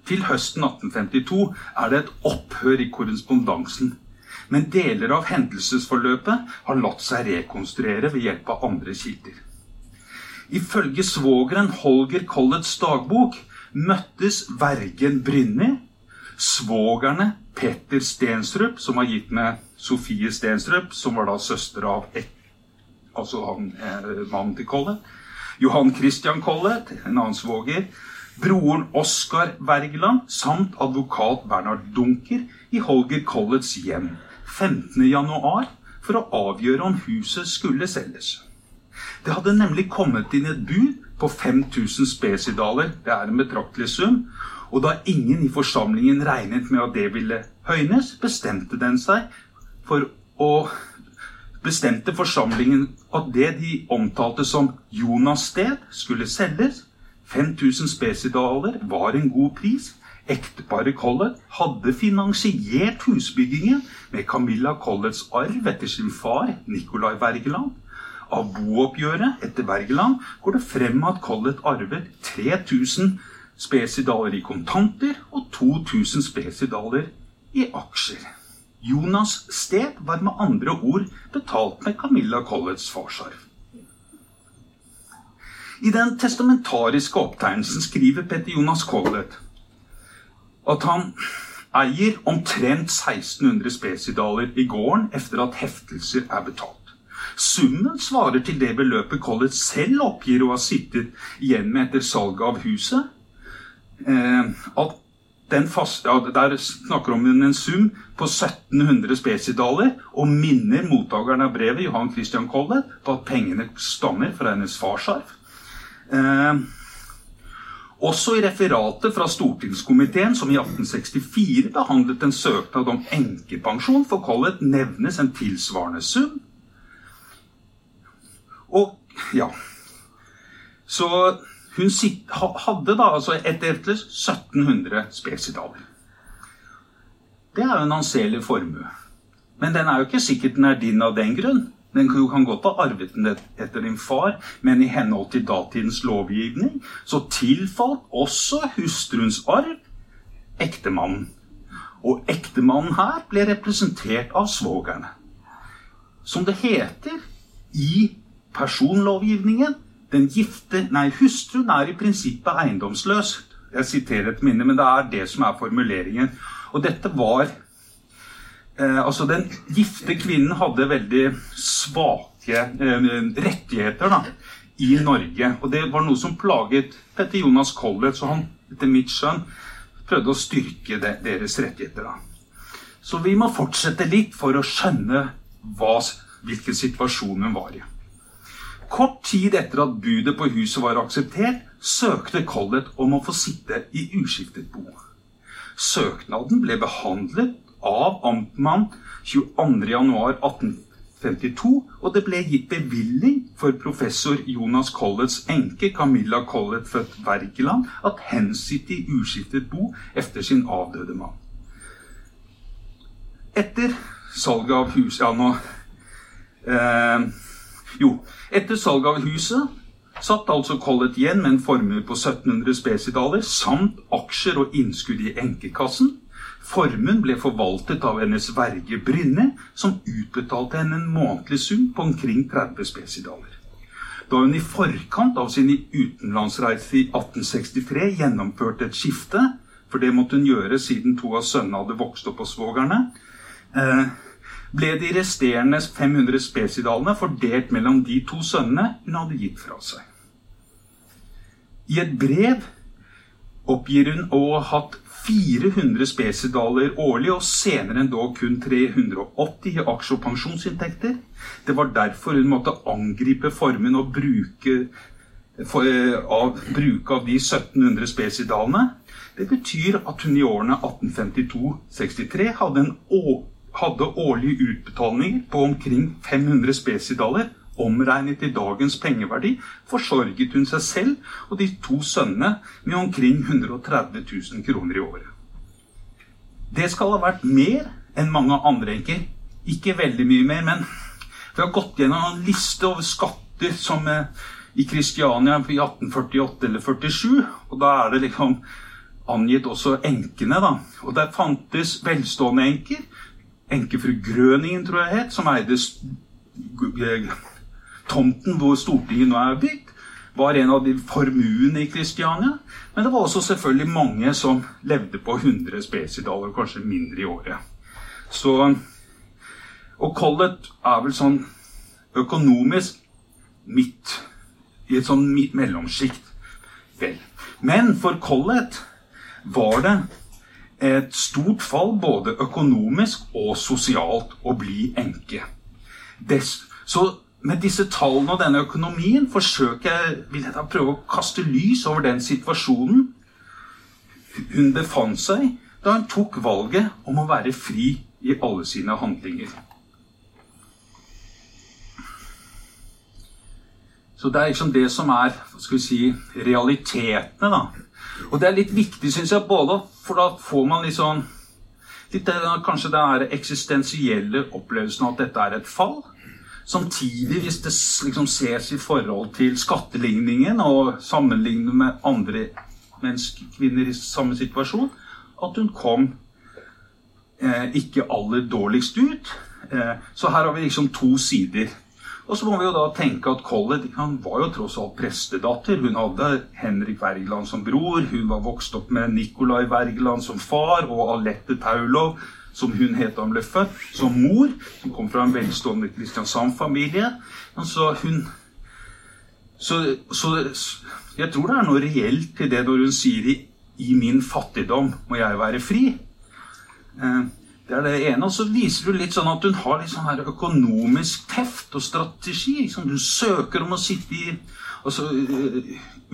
Speaker 1: til høsten 1852 er det et opphør i korrespondansen. Men deler av hendelsesforløpet har latt seg rekonstruere ved hjelp av andre kilder. Ifølge svogeren Holger Colletts dagbok møttes vergen Brynni, svogerne Petter Stensrup, som var gitt med Sofie Stensrup, som var da søster av altså han, eh, mannen til Collett. Johan Christian Collett, en annen svoger. Broren Oskar Wergeland samt advokat Bernhard Dunker i Holger Colletts hjem 15.1 for å avgjøre om huset skulle selges. Det hadde nemlig kommet inn et bud på 5000 spesidaler, det er en betraktelig sum, og da ingen i forsamlingen regnet med at det ville høynes, bestemte den seg for å bestemte forsamlingen at det de omtalte som Jonas sted, skulle selges. 5000 spesidaler var en god pris. Ekteparet Collett hadde finansiert husbyggingen med Camilla Colletts arv etter sin far, Nicolai Wergeland. Av booppgjøret etter Wergeland går det frem at Collett arvet 3000 spesidaler i kontanter og 2000 spesidaler i aksjer. Jonas sted var med andre ord betalt med Camilla Colletts farsarv. I den testamentariske opptegnelsen skriver Petter Jonas Collett at han eier omtrent 1600 spesidaler i gården etter at heftelser er betalt. Summen svarer til det beløpet Collett selv oppgir å ha sittet igjen med etter salget av huset. Eh, at den faste, Der snakker om en sum på 1700 spesidaler, og minner mottakeren av brevet, Johan Christian Kolle, på at pengene stammer fra hennes farsarv. Eh, også i referatet fra stortingskomiteen som i 1864 behandlet en søknad om enkepensjon for Collett, nevnes en tilsvarende sum. Og ja Så hun hadde da altså etter 1700 spesidaler. Det er jo en anselig formue. Men den er jo ikke sikkert den er din av den grunn. Den kan godt ha arvet den etter din far, men i henhold til datidens lovgivning så tilfalt også hustruens arv ektemannen. Og ektemannen her ble representert av svogerne. Som det heter i personlovgivningen den gifte, nei, Hustruen er i prinsippet eiendomsløs. Jeg siterer et minne, men det er det som er formuleringen. Og dette var Eh, altså Den gifte kvinnen hadde veldig svake eh, rettigheter da, i Norge. Og det var noe som plaget Petter Jonas Collett, så han etter mitt skjønn prøvde å styrke det, deres rettigheter. da. Så vi må fortsette litt for å skjønne hva, hvilken situasjon hun var i. Kort tid etter at budet på huset var akseptert, søkte Collett om å få sitte i uskiftet bo. Søknaden ble behandlet av amtmann 22.1.1852, og det ble gitt bevilling for professor Jonas Colletts enke Camilla Collett født Wergeland at hensitte i uskiftet bo efter sin avdøde mann. Etter salget av huset Ja, nå eh, Jo, etter salget av huset satt altså Collett igjen med en formue på 1700 spesidaler samt aksjer og innskudd i enkekassen. Formuen ble forvaltet av hennes verge Brynne, som utbetalte henne en månedlig sum på omkring 30 spesidaler. Da hun i forkant av sin utenlandsreise i 1863 gjennomførte et skifte, for det måtte hun gjøre siden to av sønnene hadde vokst opp hos svogerne, eh, ble de resterende 500 spesidalene fordelt mellom de to sønnene hun hadde gitt fra seg. I et brev oppgir hun å ha hatt 400 spesidaler årlig, og senere endog kun 380 i aksje- og pensjonsinntekter. Det var derfor hun måtte angripe formuen og bruke, for, eh, av, bruke av de 1700 spesidalene. Det betyr at hun i årene 1852-63 hadde, hadde årlige utbetalinger på omkring 500 spesidaler Omregnet i dagens pengeverdi forsørget hun seg selv og de to sønnene med omkring 130 000 kroner i året. Det skal ha vært mer enn mange andre enker. Ikke veldig mye mer, men vi har gått gjennom en liste over skatter som eh, i Kristiania i 1848 eller 47, og da er det liksom angitt også enkene, da. Og der fantes velstående enker. Enkefru Grøningen, tror jeg het, som eide tomten hvor Stortinget nå er bygd, var en av de formuene i Kristiania. Men det var også selvfølgelig mange som levde på 100 spesidaler, kanskje mindre i året. Så, og Collett er vel sånn økonomisk midt i et sånn mellomsjikt. Vel. Men for Collett var det et stort fall både økonomisk og sosialt å bli enke. Des, så med disse tallene og denne økonomien forsøker jeg, vil jeg da prøve å kaste lys over den situasjonen hun befant seg da hun tok valget om å være fri i alle sine handlinger. Så det er liksom det som er skal vi si, realitetene, da. Og det er litt viktig, syns jeg, både for da får man litt sånn litt, Kanskje er eksistensielle opplevelsen av at dette er et fall. Samtidig, hvis det liksom ses i forhold til skatteligningen og sammenlignet med andre menneskekvinner i samme situasjon, at hun kom eh, ikke aller dårligst ut. Eh, så her har vi liksom to sider. Og så må vi jo da tenke at Collett han var jo tross alt prestedatter. Hun hadde Henrik Wergeland som bror. Hun var vokst opp med Nicolai Wergeland som far og Alette Paulov, som hun het da hun ble født, som mor. Hun kom fra en velstående Kristiansand-familie. Så hun så, så, jeg tror det er noe reelt i det når hun sier i, i min fattigdom må jeg være fri. Eh, det er det ene. Og så viser du litt sånn at hun har litt sånn her økonomisk teft og strategi. Liksom. Hun søker om å sitte i altså, uh,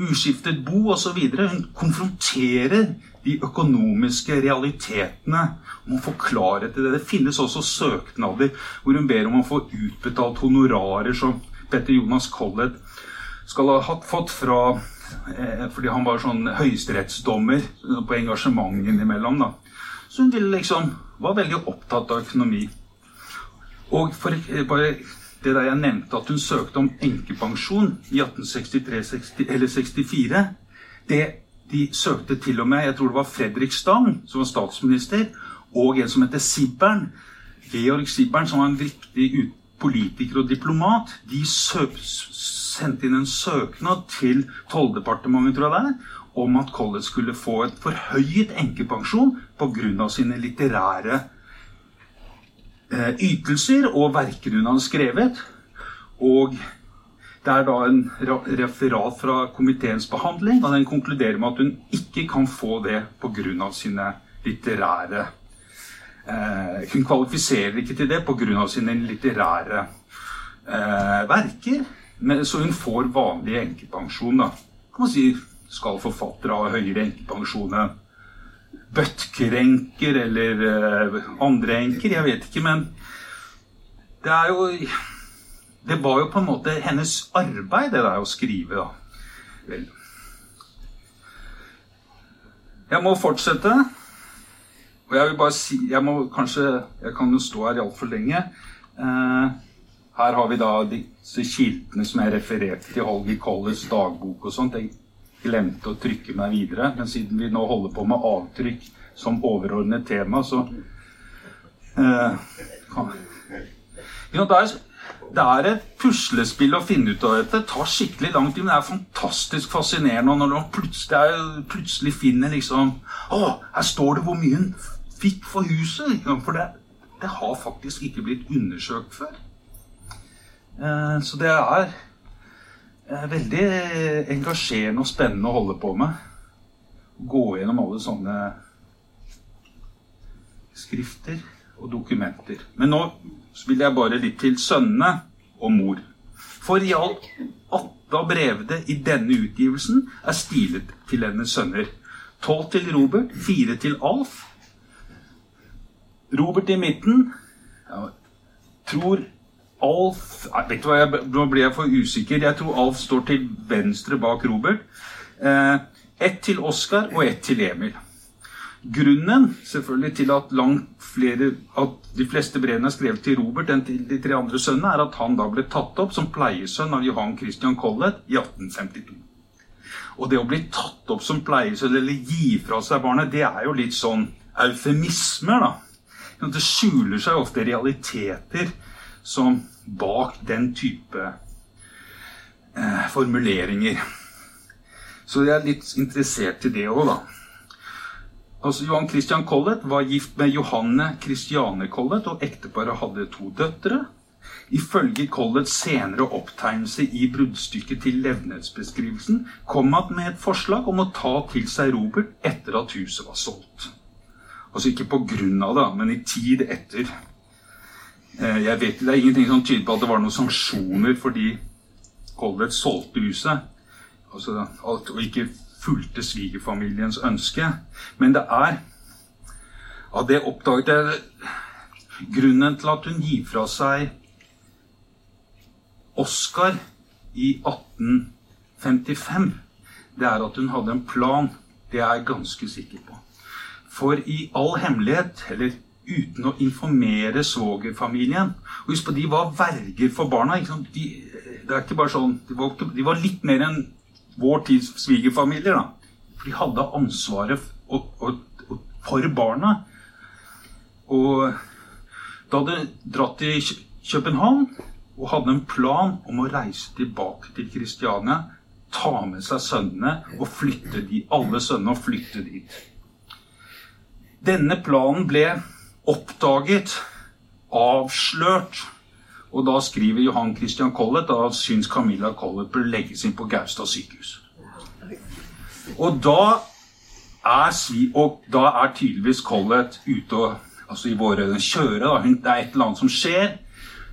Speaker 1: uskiftet bo osv. Hun konfronterer de økonomiske realitetene. Om å få klarhet i det. Det finnes også søknader hvor hun ber om å få utbetalt honorarer som Petter Jonas Collett skal ha fått fra eh, fordi han var sånn høyesterettsdommer på engasjement innimellom. da. Så hun ville liksom var veldig opptatt av økonomi. Og for bare det der jeg nevnte at hun søkte om enkepensjon i 1863 eller 64 det De søkte til og med Jeg tror det var Fredrik Stang, som var statsminister, og en som heter Sibbern. Georg Sibbern, som var en viktig politiker og diplomat. De sendte inn en søknad til Tolldepartementet, tror jeg det er, om at Collett skulle få et forhøyet enkepensjon pga. sine litterære eh, ytelser og verker hun hadde skrevet. Og det er da en referat fra komiteens behandling, og den konkluderer med at hun ikke kan få det pga. sine litterære eh, Hun kvalifiserer ikke til det pga. sine litterære eh, verker, så hun får vanlig enkepensjon. da. Kan man si skal forfattere ha høyere enkepensjon enn Bødker-enker eller uh, andre enker? Jeg vet ikke, men det er jo Det var jo på en måte hennes arbeid, det der å skrive, da. Vel. Jeg må fortsette. Og jeg vil bare si Jeg må kanskje Jeg kan jo stå her altfor lenge. Eh, her har vi da disse kildene som jeg refererte til Holger Colles dagbok og sånt. Jeg glemte å trykke meg videre. Men siden vi nå holder på med avtrykk som overordnet tema, så eh, det, er, det, er, et puslespill å finne ut av dette. Det tar skikkelig lang tid, men det er fantastisk fascinerende. når man plutselig, plutselig finner liksom Å, her står det hvor mye hun fikk for huset. For det, det har faktisk ikke blitt undersøkt før. Eh, så det er veldig engasjerende og spennende å holde på med. Gå gjennom alle sånne skrifter og dokumenter. Men nå vil jeg bare litt til sønnene og mor. For i alt åtte av brevene i denne utgivelsen er stilet til hennes sønner. Tolv til Robert, fire til Alf. Robert i midten ja, tror Alf Vet du hva, jeg, Nå blir jeg for usikker. Jeg tror Alf står til venstre bak Robert. Eh, ett til Oskar og ett til Emil. Grunnen selvfølgelig til at, langt flere, at de fleste brevene er skrevet til Robert enn til de tre andre sønnene, er at han da ble tatt opp som pleiesønn av Johan Christian Collett i 1852. Og det å bli tatt opp som pleiesønn eller gi fra seg barnet, det er jo litt sånn eufemismer, da. Det skjuler seg ofte realiteter som bak den type eh, formuleringer. Så jeg er litt interessert i det òg, da. Altså, Johan Christian Collett var gift med Johanne Christiane Collett, og ekteparet hadde to døtre. Ifølge Colletts senere opptegnelse i bruddstykket til levnetsbeskrivelsen kom han med et forslag om å ta til seg Robert etter at huset var solgt. Altså ikke på grunn av det, men i tid etter. Eh, jeg vet, Det er ingenting som tyder på at det var noen sanksjoner fordi Collett solgte huset. Altså, og ikke fulgte svigerfamiliens ønske. Men det er Av det oppdaget jeg grunnen til at hun gir fra seg Oscar i 1855, det er at hun hadde en plan. Det er jeg ganske sikker på. For i all hemmelighet, eller uten å informere svogerfamilien og Husk på, de var verger for barna. De, det er ikke bare sånn, de var, de var litt mer enn vår tids svigerfamilier. For de hadde ansvaret og, og, og, for barna. Og da hadde dratt til København og hadde en plan om å reise tilbake til Kristiania, ta med seg sønnene og flytte de, alle sønnene og flytte dit. Denne planen ble oppdaget, avslørt. Og da skriver Johan Christian Collett at syns Camilla Collett bør legges inn på Gaustad sykehus. Og da er, og da er tydeligvis Collett ute og altså i våre kjøre. Da. det er et eller annet som skjer.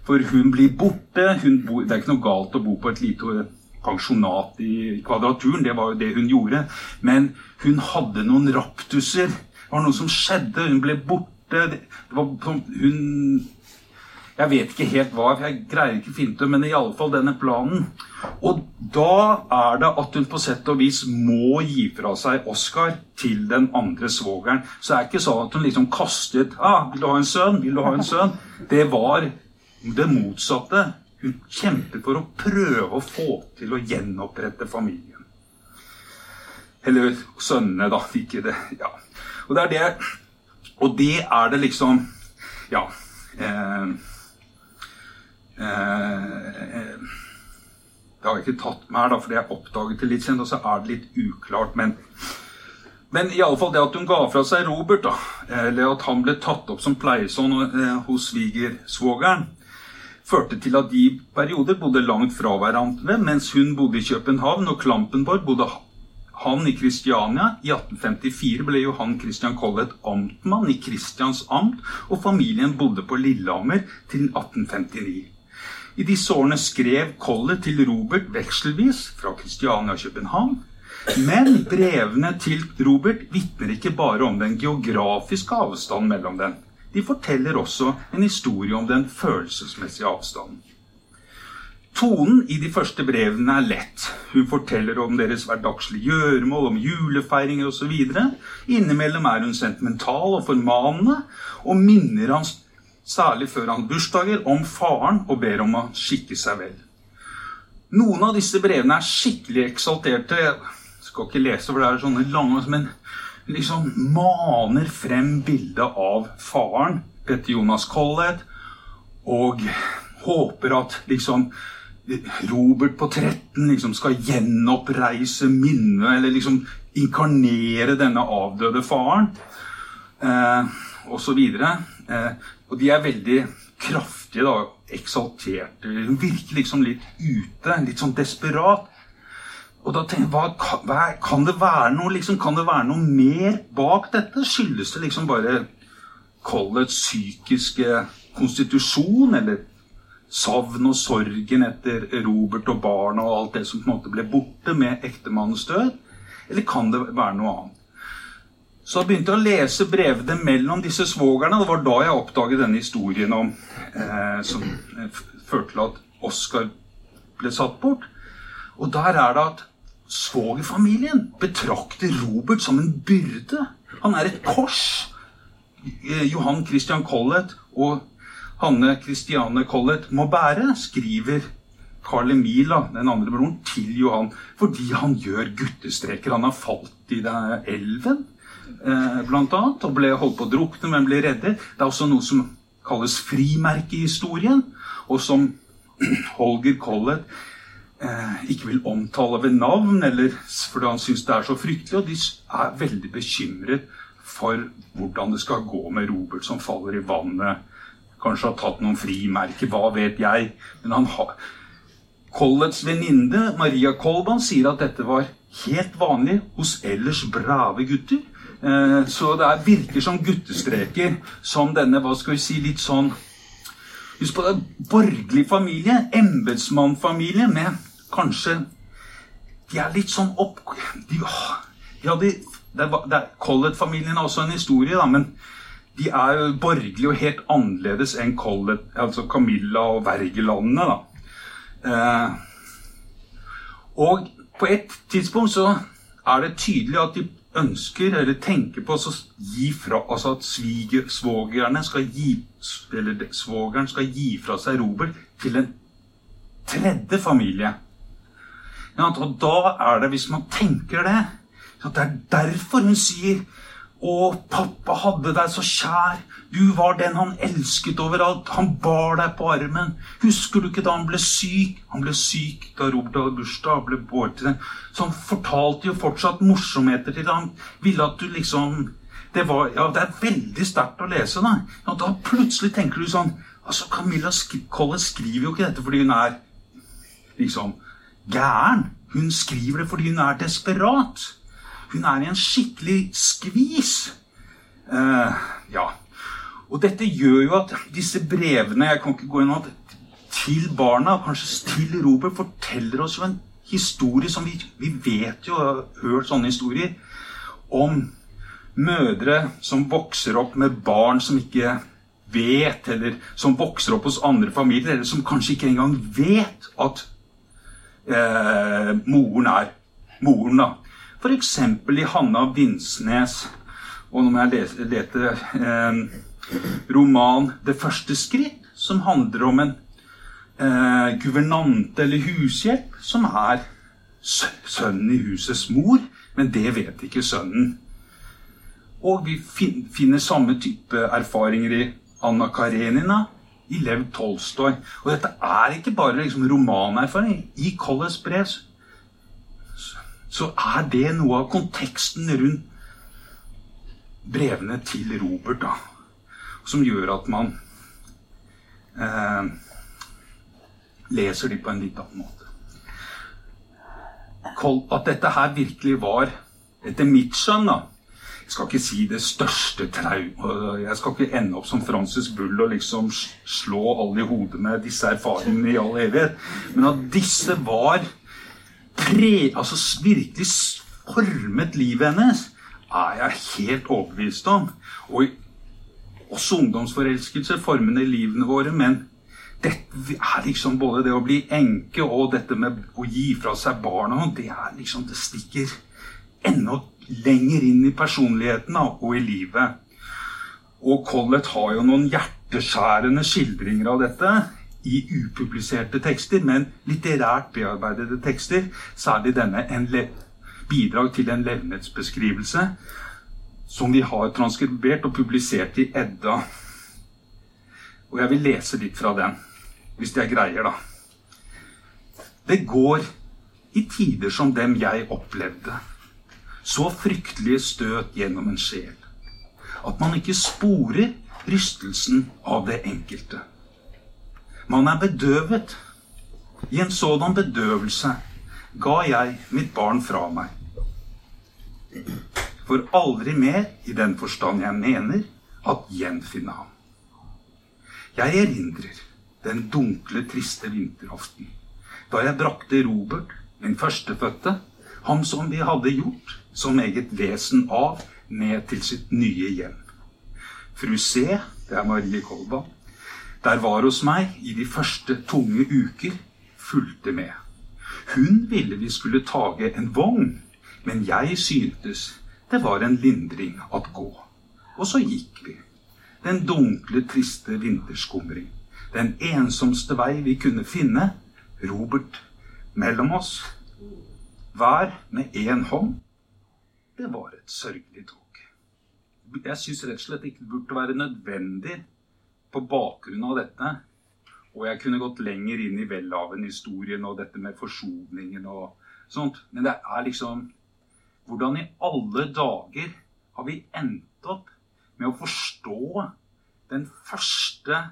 Speaker 1: For hun blir borte. Hun bor, det er ikke noe galt å bo på et lite pensjonat i Kvadraturen. Det var jo det hun gjorde. Men hun hadde noen raptuser. Det var noe som skjedde. Hun ble borte det, det var Hun Jeg vet ikke helt hva, jeg greier ikke å finne det, men i alle fall denne planen. Og da er det at hun på sett og vis må gi fra seg Oscar til den andre svogeren. Så det er ikke sånn at hun liksom kastet ah, 'Vil du ha en sønn? Vil du ha en sønn?' Det var det motsatte. Hun kjemper for å prøve å få til å gjenopprette familien. Eller sønnene, da. Ikke det. Ja. Og det er det og det er det liksom Ja. Eh, eh, det har jeg ikke tatt med her, da, fordi jeg oppdaget det litt sent, og så er det litt uklart. Men, men iallfall det at hun ga fra seg Robert, da, eller at han ble tatt opp som pleiesønn eh, hos svigersvogeren, førte til at de i perioder bodde langt fra hverandre, mens hun bodde i København og Klampenborg bodde han i Kristiania. I 1854 ble Johan Christian Collett amtmann i Kristians amt, og familien bodde på Lillehammer til 1859. I disse årene skrev Collett til Robert vekselvis fra Kristiania og København. Men brevene til Robert vitner ikke bare om den geografiske avstanden mellom dem. De forteller også en historie om den følelsesmessige avstanden. Tonen i de første brevene er lett. Hun forteller om deres hverdagslige gjøremål, om julefeiringer osv. Innimellom er hun sentimental og formanende, og minner han, særlig før han bursdager, om faren og ber om å skikke seg vel. Noen av disse brevene er skikkelig eksalterte. Jeg skal ikke lese, for det er sånne lange, men liksom maner frem bildet av faren, Petter Jonas Collett, og håper at liksom Robert på 13 liksom skal gjenoppreise minnet, eller liksom inkarnere denne avdøde faren, eh, osv. Eh, og de er veldig kraftige, da, eksalterte. De virker liksom litt ute, litt sånn desperat. Og da tenker jeg, hva, hva, kan, det være noe, liksom, kan det være noe mer bak dette? Skyldes det liksom bare Colletts psykiske konstitusjon, eller savn og sorgen etter Robert og barna og alt det som på en måte ble borte med ektemannens død? Eller kan det være noe annet? Så jeg begynte å lese brevene mellom disse svogerne. Det var da jeg oppdaget denne historien om, eh, som eh, førte til at Oskar ble satt bort. Og der er det at svogerfamilien betrakter Robert som en byrde. Han er et kors. Eh, Johan Christian Collett og Hanne Christiane Collett må bære, skriver Carl Emil, den andre broren, til Johan fordi han gjør guttestreker. Han har falt i den elven, eh, blant annet, og ble holdt på å drukne, men ble reddet. Det er også noe som kalles frimerkehistorien, og som Holger Collett eh, ikke vil omtale ved navn, eller fordi han syns det er så fryktelig. Og de er veldig bekymret for hvordan det skal gå med Robert som faller i vannet Kanskje har tatt noen frimerker, hva vet jeg. Men han har Collets venninne Maria Kolban sier at dette var helt vanlig hos ellers brave gutter. Eh, så det virker som guttestreker som denne hva skal vi si, litt sånn Husk på det, borgerlig familie, embetsmannfamilie med kanskje De er litt sånn opp... De, de hadde, Collett-familien har også en historie, da, men de er jo borgerlige og helt annerledes enn Collett, altså Camilla og Wergelandene. Eh, Og på et tidspunkt så er det tydelig at de ønsker, eller tenker på, å gi fra, altså at svogerne skal gi, eller svogeren skal gi fra seg Robert til en tredje familie. Ja, og da er det, hvis man tenker det, at det er derfor hun sier å, pappa hadde deg så kjær. Du var den han elsket overalt. Han bar deg på armen. Husker du ikke da han ble syk? Han ble syk da Robert hadde bursdag. ble båret til den. Så han fortalte jo fortsatt morsomheter til ham. Ville at du liksom Det, var, ja, det er veldig sterkt å lese, da. Ja, da plutselig tenker du sånn Altså, Camilla Collett skriver jo ikke dette fordi hun er liksom gæren. Hun skriver det fordi hun er desperat. Hun er i en skikkelig skvis. Uh, ja. Og dette gjør jo at disse brevene jeg kan ikke gå inn til barna, kanskje til Robert, forteller oss jo en historie som vi, vi vet jo, har hørt sånne historier, om mødre som vokser opp med barn som ikke vet, eller som vokser opp hos andre familier, eller som kanskje ikke engang vet at eh, moren er moren. da. F.eks. i Hanna Vinsnes. Og nå må jeg lete eh, roman 'Det første skritt', som handler om en eh, guvernante eller hushjelp som er sønnen i husets mor, men det vet ikke sønnen. Og vi finner samme type erfaringer i Anna Karenina, i Lev Tolstoy. Og dette er ikke bare liksom romanerfaring. I Colles brev så er det noe av konteksten rundt brevene til Robert, da, som gjør at man eh, leser de på en litt annen måte. At dette her virkelig var, etter mitt skjønn da, Jeg skal ikke si det største traumet Jeg skal ikke ende opp som Francis Bull og liksom slå alle i hodet med disse erfaringene i all evighet. Men at disse var pre, altså virkelig formet livet hennes, er jeg helt overbevist om. Og også ungdomsforelskelse formende livene våre. Men dette er liksom både det å bli enke og dette med å gi fra seg barna Det er liksom, det stikker enda lenger inn i personligheten og i livet. Og Collett har jo noen hjerteskjærende skildringer av dette i upubliserte tekster, men litterært bearbeidede tekster. Særlig denne en bidrag til en levnetsbeskrivelse som vi har transkribert og publisert i Edda. Og jeg vil lese litt fra den, hvis jeg greier, da. Det går i tider som dem jeg opplevde, så fryktelige støt gjennom en sjel, at man ikke sporer rystelsen av det enkelte. Man er bedøvet. I en sådan bedøvelse ga jeg mitt barn fra meg. For aldri mer, i den forstand jeg mener, at gjenfinne ham. Jeg erindrer den dunkle, triste vinteraften da jeg brakte Robert, min førstefødte, ham som vi hadde gjort som eget vesen av, ned til sitt nye hjem. Fru C, det er Marie Kolba, der var hos meg i de første tunge uker, fulgte med. Hun ville vi skulle tage en vogn, men jeg syntes det var en lindring at gå. Og så gikk vi. Den dunkle, triste vinterskumring. Den ensomste vei vi kunne finne. Robert mellom oss. Hver med én hånd. Det var et sørgelig tog. Jeg syns rett og slett ikke det burde være nødvendig på bakgrunn av dette Og jeg kunne gått lenger inn i Welhaven-historien og dette med forsoningen og sånt. Men det er liksom Hvordan i alle dager har vi endt opp med å forstå den første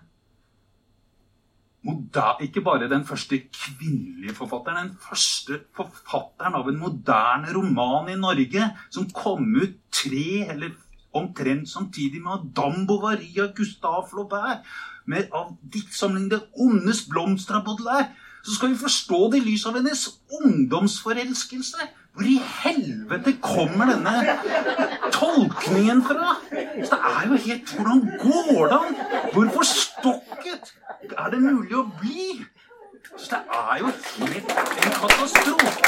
Speaker 1: ikke bare den første kvinnelige forfatteren, den første forfatteren av en moderne roman i Norge, som kom ut tre eller omtrent samtidig med Madame Bovary av Gustave Flaubert, med av diktsamlingen 'Det ondes blomster' av Baudelaire, så skal vi forstå det i lys av hennes ungdomsforelskelse. Hvor i helvete kommer denne tolkningen fra? Så det er jo helt Hvordan går det an? Hvor forstokket er det mulig å bli? Så det er jo helt en katastrofe.